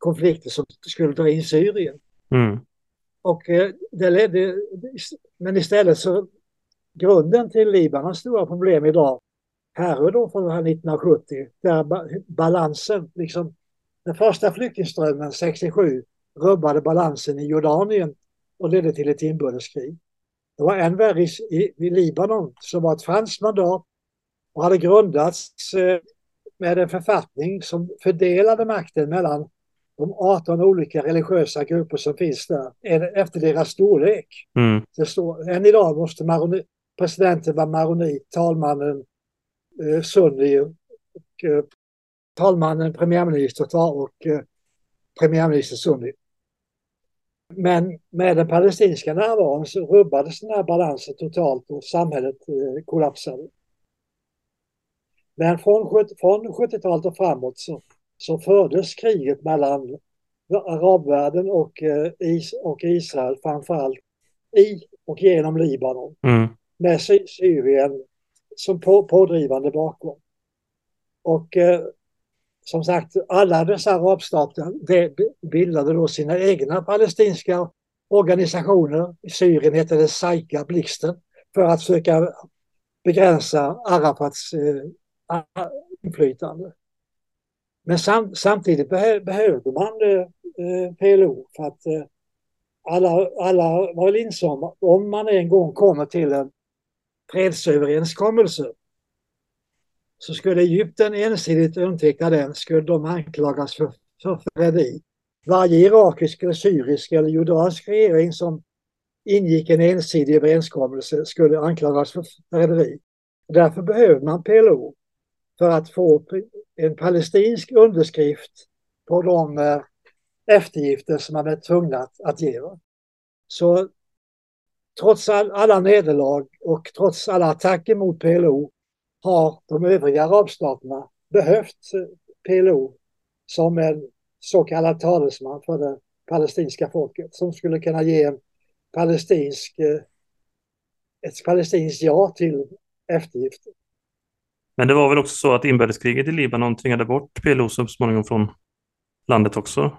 konflikter som skulle dra in Syrien. Mm. Och eh, det ledde, men istället så grunden till Libanons stora problem idag härrör då från 1970 där balansen, liksom den första flyktingströmmen 67 rubbade balansen i Jordanien och ledde till ett inbördeskrig. Det var än värre i, i Libanon som var ett franskt mandat och hade grundats eh, med en författning som fördelade makten mellan de 18 olika religiösa grupper som finns där efter deras storlek. Mm. Det står, än idag måste maroni, presidenten vara maronit, talmannen eh, sunni och eh, talmannen premiärminister och eh, premiärminister sunni. Men med den palestinska närvaron så rubbades den här balansen totalt och samhället eh, kollapsade. Men från, från 70-talet och framåt så, så fördes kriget mellan arabvärlden och, eh, is, och Israel framförallt i och genom Libanon. Mm. Med Syrien som på, pådrivande bakom. Och eh, som sagt, alla dessa arabstater bildade då sina egna palestinska organisationer. I Syrien hette det Saika, Blixten, för att försöka begränsa Arafats eh, inflytande. Men sam samtidigt behövde man eh, eh PLO för att eh, alla, alla var väl insamma, om man en gång kommer till en fredsöverenskommelse så skulle Egypten ensidigt underteckna den skulle de anklagas för, för förräderi. Varje irakisk eller syrisk eller jordansk regering som ingick en ensidig överenskommelse skulle anklagas för förräderi. Därför behövde man PLO för att få en palestinsk underskrift på de eh, eftergifter som man är tvungna att, att ge. Så trots all, alla nederlag och trots alla attacker mot PLO har de övriga arabstaterna behövt eh, PLO som en så kallad talesman för det palestinska folket som skulle kunna ge en palestinsk, eh, ett palestinskt ja till eftergifter. Men det var väl också så att inbördeskriget i Libanon tvingade bort PLO så småningom från landet också?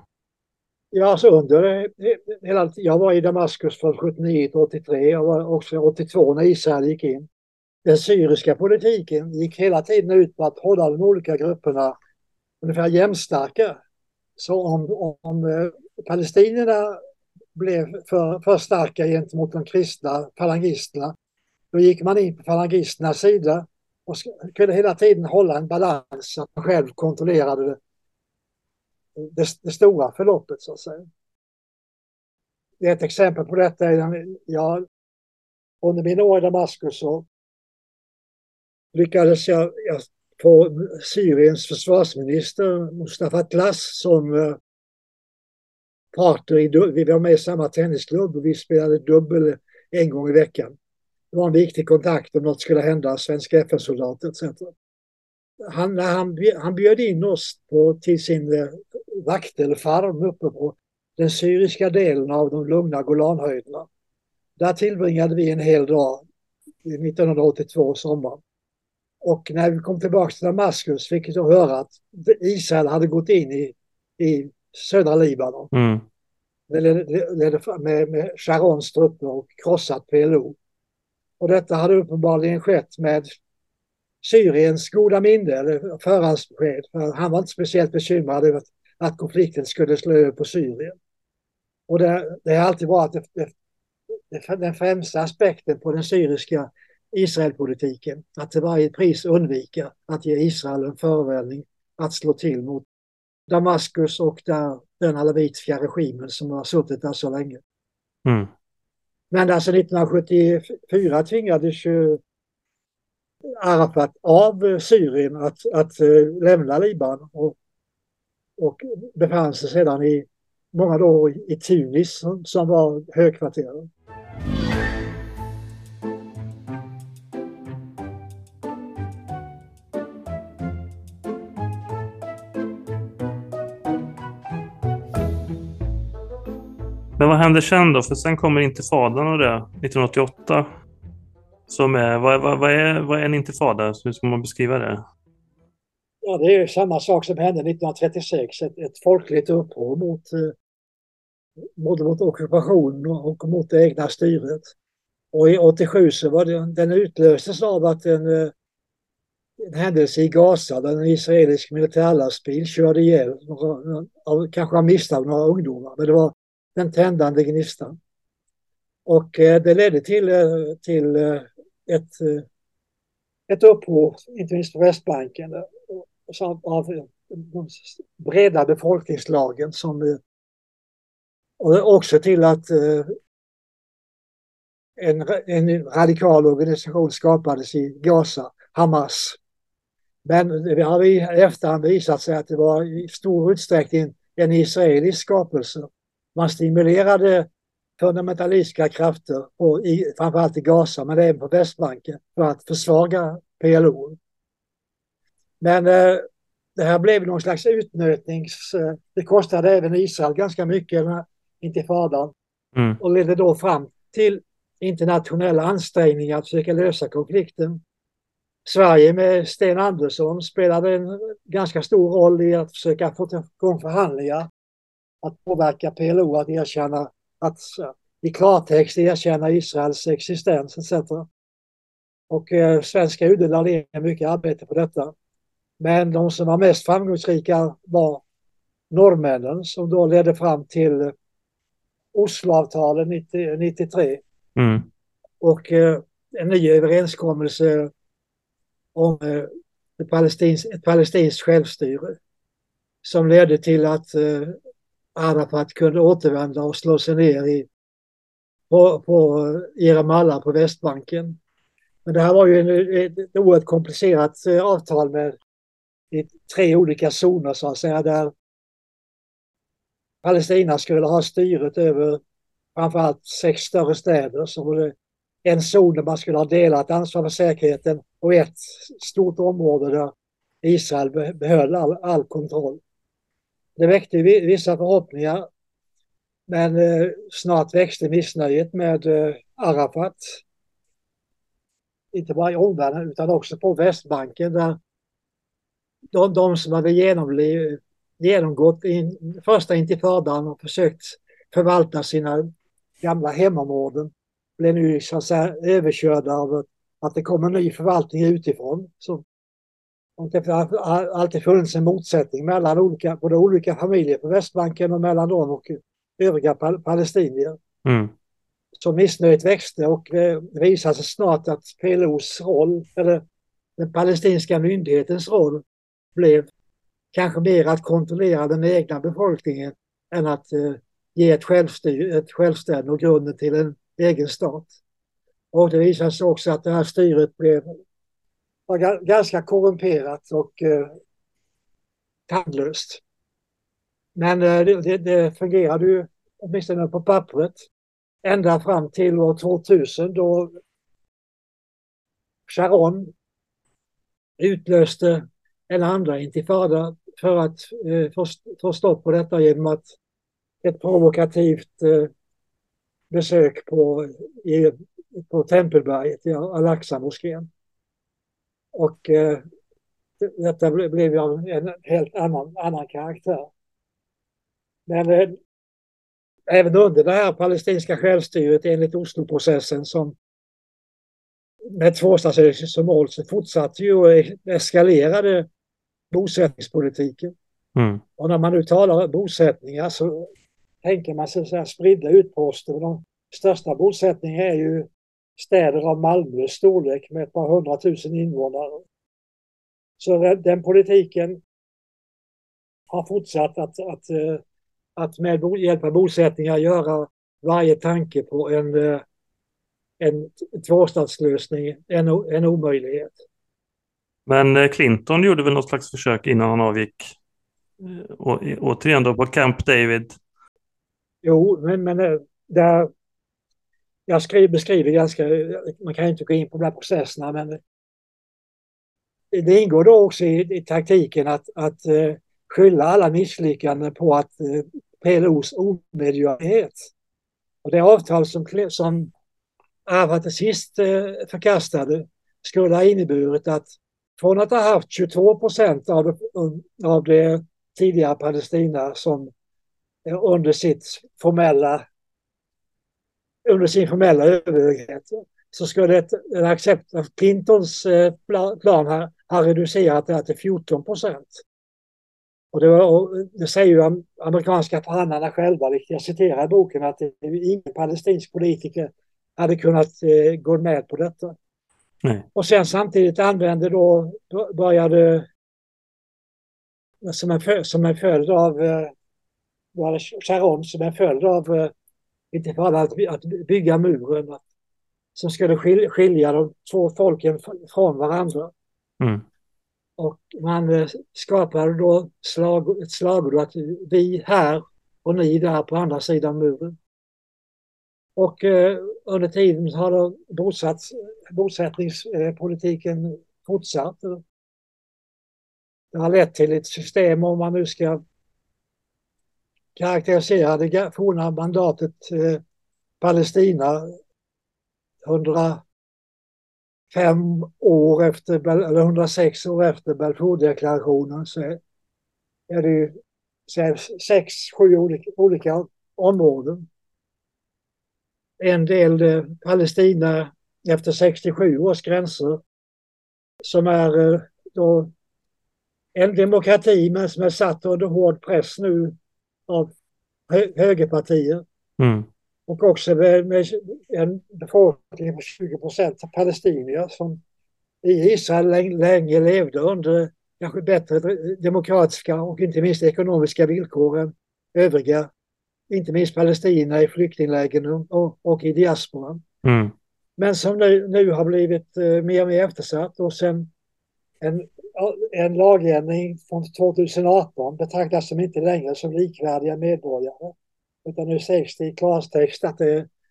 Ja, alltså under eh, eh, hela Jag var i Damaskus från 79 till 83. Jag var också 82 när Israel gick in den syriska politiken gick hela tiden ut på att hålla de olika grupperna ungefär jämnstarka. Så om, om eh, palestinierna blev för, för starka gentemot de kristna falangisterna, då gick man in på falangisternas sida och kunde hela tiden hålla en balans så att man själv kontrollerade det, det, det stora förloppet så att säga. Ett exempel på detta är, jag, under mina år i Damaskus så lyckades jag, jag få Syriens försvarsminister Mustafa Atlas som eh, partner i, vi var med i samma tennisklubb och vi spelade dubbel en gång i veckan. Det var en viktig kontakt om något skulle hända, svenska FN-soldater etc. Han, han, han bjöd in oss på, till sin uh, vakt eller farm uppe på den syriska delen av de lugna Golanhöjderna. Där tillbringade vi en hel dag 1982 sommar. Och när vi kom tillbaka till Damaskus fick vi höra att Israel hade gått in i, i södra Libanon. Mm. Med, med Sharons trupper och krossat PLO. Och detta hade uppenbarligen skett med Syriens goda minne, eller förhandsbesked. För han var inte speciellt bekymrad över att konflikten skulle slå över på Syrien. Och det, det är alltid varit det, det, den främsta aspekten på den syriska Israelpolitiken. Att till varje pris undvika att ge Israel en förevändning att slå till mot Damaskus och där, den alawitiska regimen som har suttit där så länge. Mm. Men alltså 1974 tvingades ju Arafat av Syrien att, att eh, lämna Libanon och, och befann sig sedan i många år i Tunis som, som var högkvarteret. Men vad händer sen då? För sen kommer intifadan och det 1988. Som är, vad, vad, vad, är, vad är en intifada? Hur ska man beskriva det? Ja, det är samma sak som hände 1936. Ett, ett folkligt uppror mot, eh, både mot ockupationen och mot det egna styret. Och i 87 så var det, den utlöstes av att en, eh, en händelse i Gaza där en israelisk militärlastbil körde ihjäl, några, kanske av misstag, några ungdomar. Men det var den tändande gnistan. Och eh, det ledde till, eh, till eh, ett, ett uppror, inte minst på Västbanken, av de breda befolkningslagen som och också till att en, en radikal organisation skapades i Gaza, Hamas. Men det har i efterhand visat sig att det var i stor utsträckning en israelisk skapelse. Man stimulerade fundamentalistiska krafter, på, i, framförallt i Gaza men även på Västbanken, för att försvaga PLO. Men eh, det här blev någon slags utnötnings... Eh, det kostade även Israel ganska mycket, den här intifadan. Mm. Och ledde då fram till internationella ansträngningar att försöka lösa konflikten. Sverige med Sten Andersson spelade en ganska stor roll i att försöka få igång förhandlingar. Att påverka PLO att erkänna, att i klartext erkänna Israels existens etc. Och eh, svenska UD lade ner mycket arbete på detta. Men de som var mest framgångsrika var norrmännen som då ledde fram till Osloavtalen 93 Mm. Och eh, en ny överenskommelse om eh, ett, palestins, ett palestinskt självstyre som ledde till att eh, Arafat kunde återvända och slå sig ner i, på, på Ramallah på Västbanken. Men det här var ju en, ett oerhört komplicerat eh, avtal med tre olika zoner så att säga där Palestina skulle ha styret över framförallt sex större städer Så var en zon där man skulle ha delat ansvar för säkerheten och ett stort område där Israel behöll all, all kontroll. Det väckte vissa förhoppningar men eh, snart växte missnöjet med eh, Arafat. Inte bara i omvärlden utan också på Västbanken där de, de som hade genomgått in, första intifadan och försökt förvalta sina gamla hemområden blev nu så att säga överkörda av att det kommer ny förvaltning utifrån. som och det har alltid funnits en motsättning mellan olika, både olika familjer på Västbanken och mellan dem och övriga pal palestinier. Mm. Så missnöjet växte och det visade sig snart att PLOs roll, eller den palestinska myndighetens roll, blev kanske mer att kontrollera den egna befolkningen än att eh, ge ett, självstyr, ett självständigt och grunden till en egen stat. Och det visade sig också att det här styret blev var ganska korrumperat och eh, tandlöst. Men eh, det, det fungerade ju åtminstone på pappret ända fram till år 2000 då Sharon utlöste en andra intifada för att eh, få, få stopp på detta genom att ett provokativt eh, besök på, i, på Tempelberget i Al-Aqsa-moskén. Och eh, detta blev av en helt annan, annan karaktär. Men eh, även under det här palestinska självstyret enligt Osloprocessen som med tvåstatslösning som mål så fortsatte ju och eskalerade bosättningspolitiken. Mm. Och när man nu talar bosättningar så tänker man sig så här spridda utposter. De största bosättningarna är ju städer av Malmös storlek med ett par hundratusen invånare. Så den, politiken har fortsatt att, att, eh, att med hjälp av bosättningar göra varje tanke på en, eh, en tvåstatslösning en, en omöjlighet. Men eh, Clinton gjorde väl något slags försök innan han avgick? Å, återigen då på Camp David Jo, men, men där, jag skriver, beskriver ganska, man kan inte gå in på de här processerna, men det ingår då också i, i taktiken att, att uh, skylla alla misslyckanden på att eh, uh, PLOs omedgörlighet. Och det avtal som, som Arafat till sist uh, förkastade skulle ha inneburit att från att ha haft 22 procent av, det, av det tidigare Palestina som under sitt formella under sin formella överhöghet så skulle ett, en accept av Clintons eh, plan ha, ha reducerat det här till 14 procent. Och det, var, det säger ju amerikanska förhandlarna själva, vilket jag citerar i boken, att ingen palestinsk politiker hade kunnat eh, gå med på detta. Nej. Och sen samtidigt använde då, började som en, som en följd av eh, Sharon som en följd av eh, inte för alla att, att bygga muren som skulle skilja de två folken från varandra. Mm. Och man eh, skapade då slag, ett slagord att vi här och ni där på andra sidan muren. Och eh, under tiden har då bosatt, bosättningspolitiken fortsatt. Det har lett till ett system, om man nu ska karaktäriserade det forna mandatet eh, Palestina 105 år efter, eller 106 år efter Balfourdeklarationen så är det ju sex, sju olika, olika områden. En del eh, Palestina efter 67 års gränser som är eh, då en demokrati men som är satt under hård press nu av högerpartier. Mm. Och också med, med en befolkning på 20 procent palestinier som i Israel länge, länge levde under kanske bättre demokratiska och inte minst ekonomiska villkor än övriga, inte minst palestinierna i flyktinglägren och, och i diasporan. Mm. Men som nu, nu har blivit eh, mer och mer eftersatt och sen en, en lagändring från 2018 betraktas som inte längre som likvärdiga medborgare. Utan nu sägs det i klartext att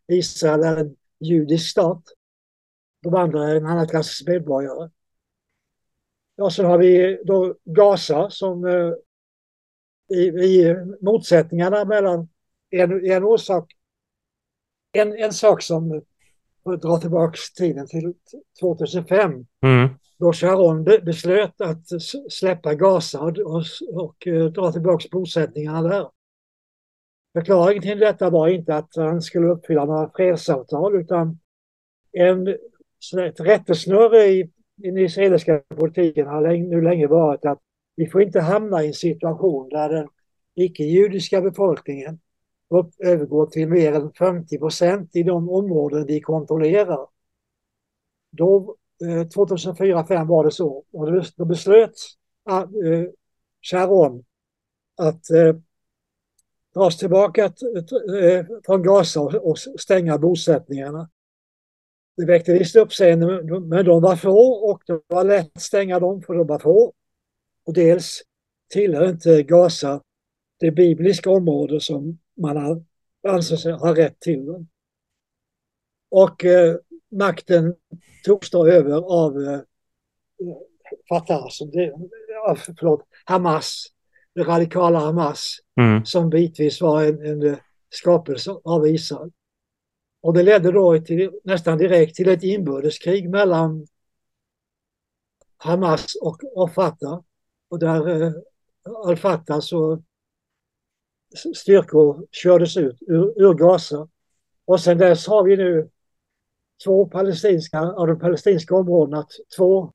Israel är en judisk stat. De andra är en annan klass medborgare. Ja, sen har vi då Gaza som eh, i, i motsättningarna mellan en, en orsak, en, en sak som drar tillbaka tiden till 2005 mm. då Sharon beslöt att släppa Gaza och, och, och eh, dra tillbaka bosättningarna där. Förklaringen till detta var inte att han skulle uppfylla några fredsavtal utan en, ett rättesnöre i, den israeliska politiken har länge, nu länge varit att vi får inte hamna i en situation där den icke-judiska befolkningen upp, övergår till mer än 50 procent i de områden vi kontrollerar. Då, eh, 2004-2005 var det så och då, beslöt ah, eh, Sharon att eh, dras tillbaka eh, från Gaza och stänga bosättningarna. Det väckte visst uppseende, men de var få och det var lätt att stänga dem för de var få. Och dels tillhör inte Gaza det bibliska område som man anser sig ha rätt till. Och eh, makten togs då över av eh, Fatah, alltså det, förlåt, Hamas det radikala Hamas mm. som bitvis var en, en skapelse av Israel. Och det ledde då till, nästan direkt till ett inbördeskrig mellan Hamas och, och Fatah. Och där eh, al-Fatah så styrkor kördes ut ur, ur Gaza. Och sen dess har vi nu två palestinska, av de palestinska områdena, två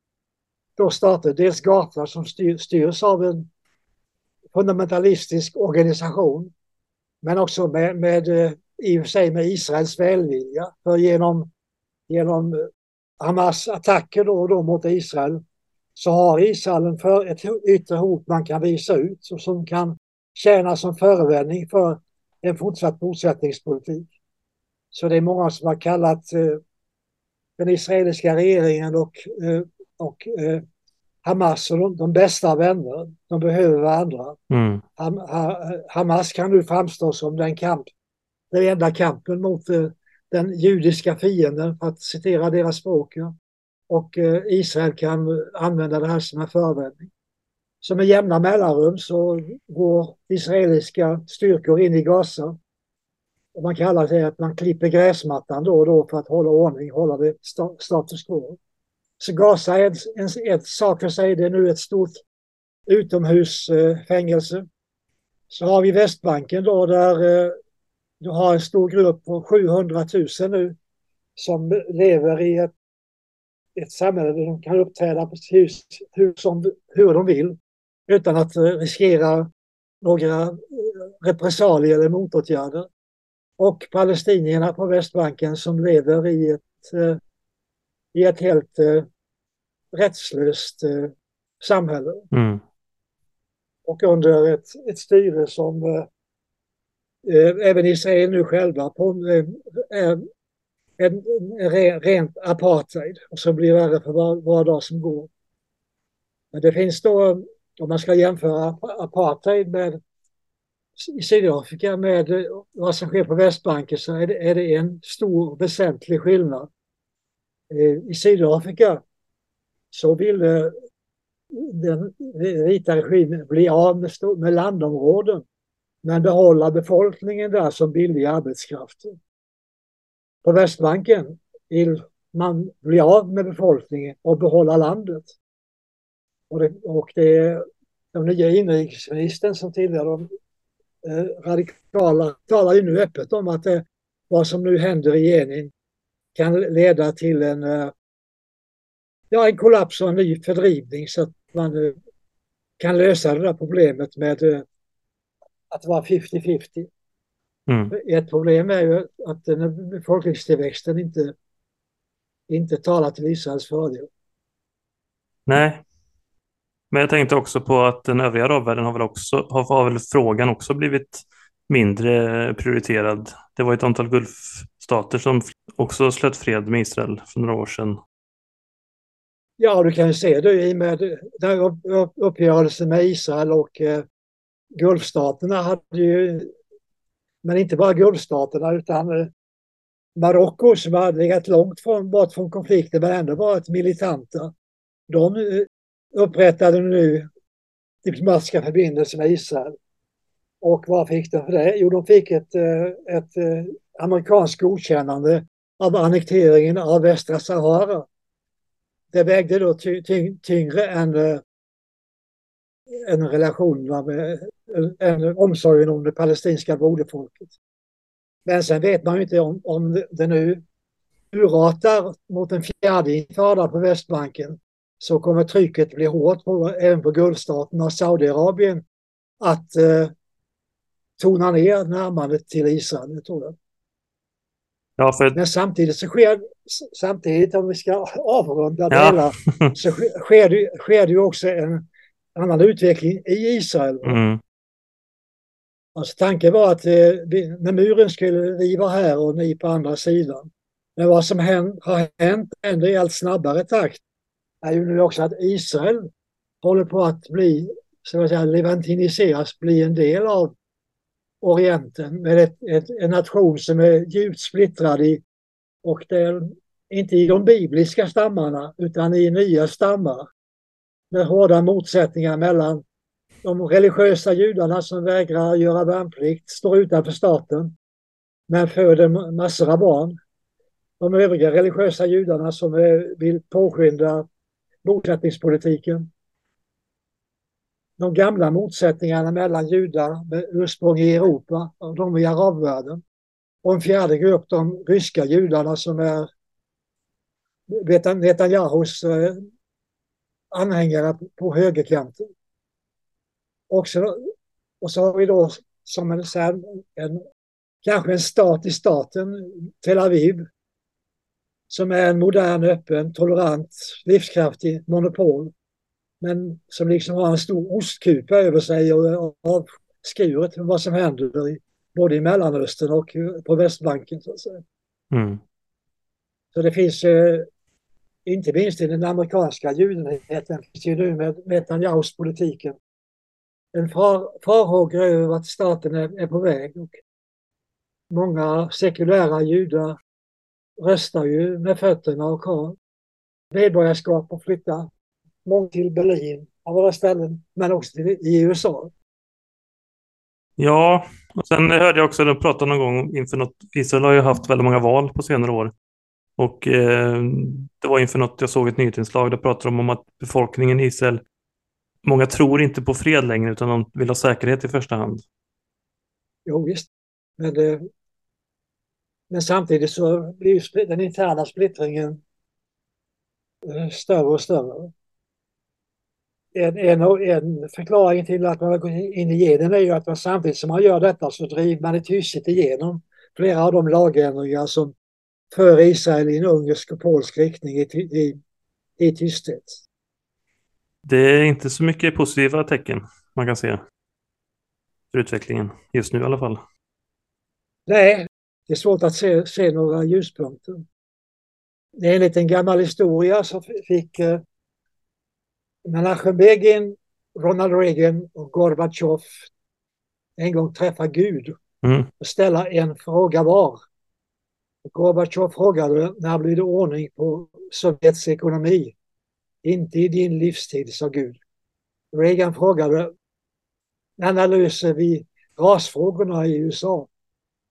då stater, dels Gaza som styr, styrs av en fundamentalistisk organisation. Men också med, med eh, i och för sig med Israels välvilja. För genom, genom eh, Hamas attacker då och då mot Israel så har Israel en för, ett yttre hot man kan visa ut och som kan tjäna som förevändning för en fortsatt bosättningspolitik. Så det är många som har kallat eh, den israeliska regeringen och, eh, och eh, Hamas och de, de bästa vänner. De behöver varandra. Mm. Ham, ha, Hamas kan nu framstå som den kamp, den enda kampen mot den judiska fienden, för att citera deras språk. Ja. Och Israel kan använda det här som en förevändning. Så med jämna mellanrum så går israeliska styrkor in i Gaza. Och man kallar det att man klipper gräsmattan då och då för att hålla ordning, hålla det status quo. Så Gaza är en, ett sak för sig. Det är nu ett stort utomhusfängelse. Så har vi Västbanken då där eh, du har en stor grupp på 700 000 nu som lever i ett, ett samhälle där de kan uppträda precis hur, som, hur de vill utan att eh, riskera några eh, repressalier eller motåtgärder. och palestinierna på Västbanken som lever i ett, eh, i ett helt rättslöst samhälle. Mm. Och under ett, ett styre som eh, även Israel nu själva på, är en, en, rent apartheid och som blir värre för var, var dag som går. Men det finns då, om man ska jämföra apartheid med i Sydafrika med vad som sker på Västbanken så är det, är det en stor väsentlig skillnad. Eh, I Sydafrika så ville den vita regimen bli av med, med landområden men behålla befolkningen där som billig arbetskraft. På Västbanken vill man bli av med befolkningen och behålla landet. Och det, och det är den nya inrikesministern som tillhör de eh, radikala talar ju nu öppet om att det, vad som nu händer i Jenin kan leda till en, eh, ja, en kollaps och en ny fördrivning så att man eh, kan lösa det där problemet med eh, att vara 50-50. Mm. Ett problem är ju att den befolkningstillväxten inte, inte talar till Israels fördel. Nej. Men jag tänkte också på att den övriga arabvärlden har väl också, har, har väl frågan också blivit mindre prioriterad. Det var ett antal Gulfstater som också slöt fred med Israel för några år sedan. Ja, du kan ju se det i och med uppgörelsen med Israel och eh, Gulfstaterna hade ju men inte bara Gulfstaterna utan eh, Marocko som hade legat långt från, bort från konflikten men ändå varit militanta. De eh, upprättade nu typ diplomatiska förbindelser med Israel. Och vad fick de för det? Jo, de fick ett, eh, ett eh, amerikanskt godkännande av annekteringen av västra Sahara. Det vägde då ty, ty, tyngre än, eh, än relationerna med, än omsorgen om det palestinska broderfolket. Men sen vet man ju inte om, om det nu urartar mot en fjärde infada på Västbanken så kommer trycket bli hårt på, även på Gulfstaterna och Saudiarabien att eh, tona ner närmandet till Israel, tror jag. Ja, för... Men samtidigt så sker, samtidigt om vi ska avrunda det ja. hela, så sker det, sker det ju också en annan utveckling i Israel. Mm. Alltså tanken var att eh, när muren skulle, vi var här och ni på andra sidan. Men vad som hänt, har hänt händer i allt snabbare takt är ju nu också att Israel håller på att bli, så att säga, levantiniseras, bli en del av Orienten med ett, ett, en nation som är djupt splittrad i, och det är inte i de bibliska stammarna utan i nya stammar med hårda motsättningar mellan de religiösa judarna som vägrar göra värnplikt, står utanför staten, men föder massor av barn. De övriga religiösa judarna som vill påskynda bosättningspolitiken. De gamla motsättningarna mellan judar med ursprung i Europa och de i arabvärlden. Och en fjärde grupp, de ryska judarna som är Netanyahus eh, anhängare på högerkanten. Och så, och så har vi då som en, en, kanske en stat i staten, Tel Aviv, som är en modern, öppen, tolerant, livskraftig monopol. Men som liksom har en stor ostkupa över sig och avskuret vad som händer i, både i Mellanöstern och på Västbanken. Så. Mm. så det finns, eh, inte minst i den amerikanska judenheten, finns ju nu med Netanyahus politiken en far, farhågor över att staten är, är på väg. Och många sekulära judar röstar ju med fötterna och har medborgarskap och flyttar många till Berlin av alla ställen, men också i USA. Ja, och sen hörde jag också att prata någon gång inför något, Israel har ju haft väldigt många val på senare år. Och eh, det var inför något jag såg ett nyhetsinslag, där pratade de om att befolkningen i Israel många tror inte på fred längre utan de vill ha säkerhet i första hand. Jo visst, men, det, men samtidigt så blir den interna splittringen eh, större och större. En, en, en förklaring till att man har gått in i genen är ju att man samtidigt som man gör detta så driver man ett hyssigt igenom flera av de lagändringar som för Israel i en ungersk och polsk riktning i, i, i tysthet. Det är inte så mycket positiva tecken man kan se för utvecklingen just nu i alla fall. Nej, det är svårt att se, se några ljuspunkter. Enligt en gammal historia så fick eh, Menachem Begin, Ronald Reagan och Gorbatjov en gång träffa Gud Mm. och ställa en fråga var. Gorbatjov frågade när blir det ordning på Sovjets ekonomi? Inte i din livstid, sa Gud. Reagan frågade när löser vi rasfrågorna i USA?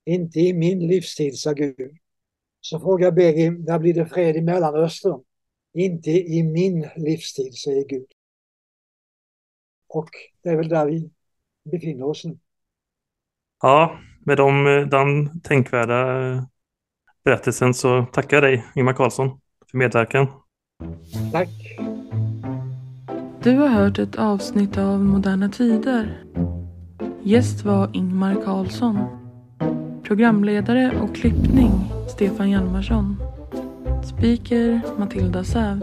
Inte i min livstid, sa Gud. Så frågar Begin, när blir det fred i Mellanöstern? Inte i min livstid, säger Gud. Och det är väl där vi befinner oss nu. Ja, med de, den tänkvärda eh, berättelsen så tackar jag dig, Ingmar Karlsson, för medverkan. Tack. Du har hört ett avsnitt av Moderna Tider. Gäst var Ingmar Karlsson. Programledare och klippning Stefan Hjalmarsson. Speaker Matilda Säv.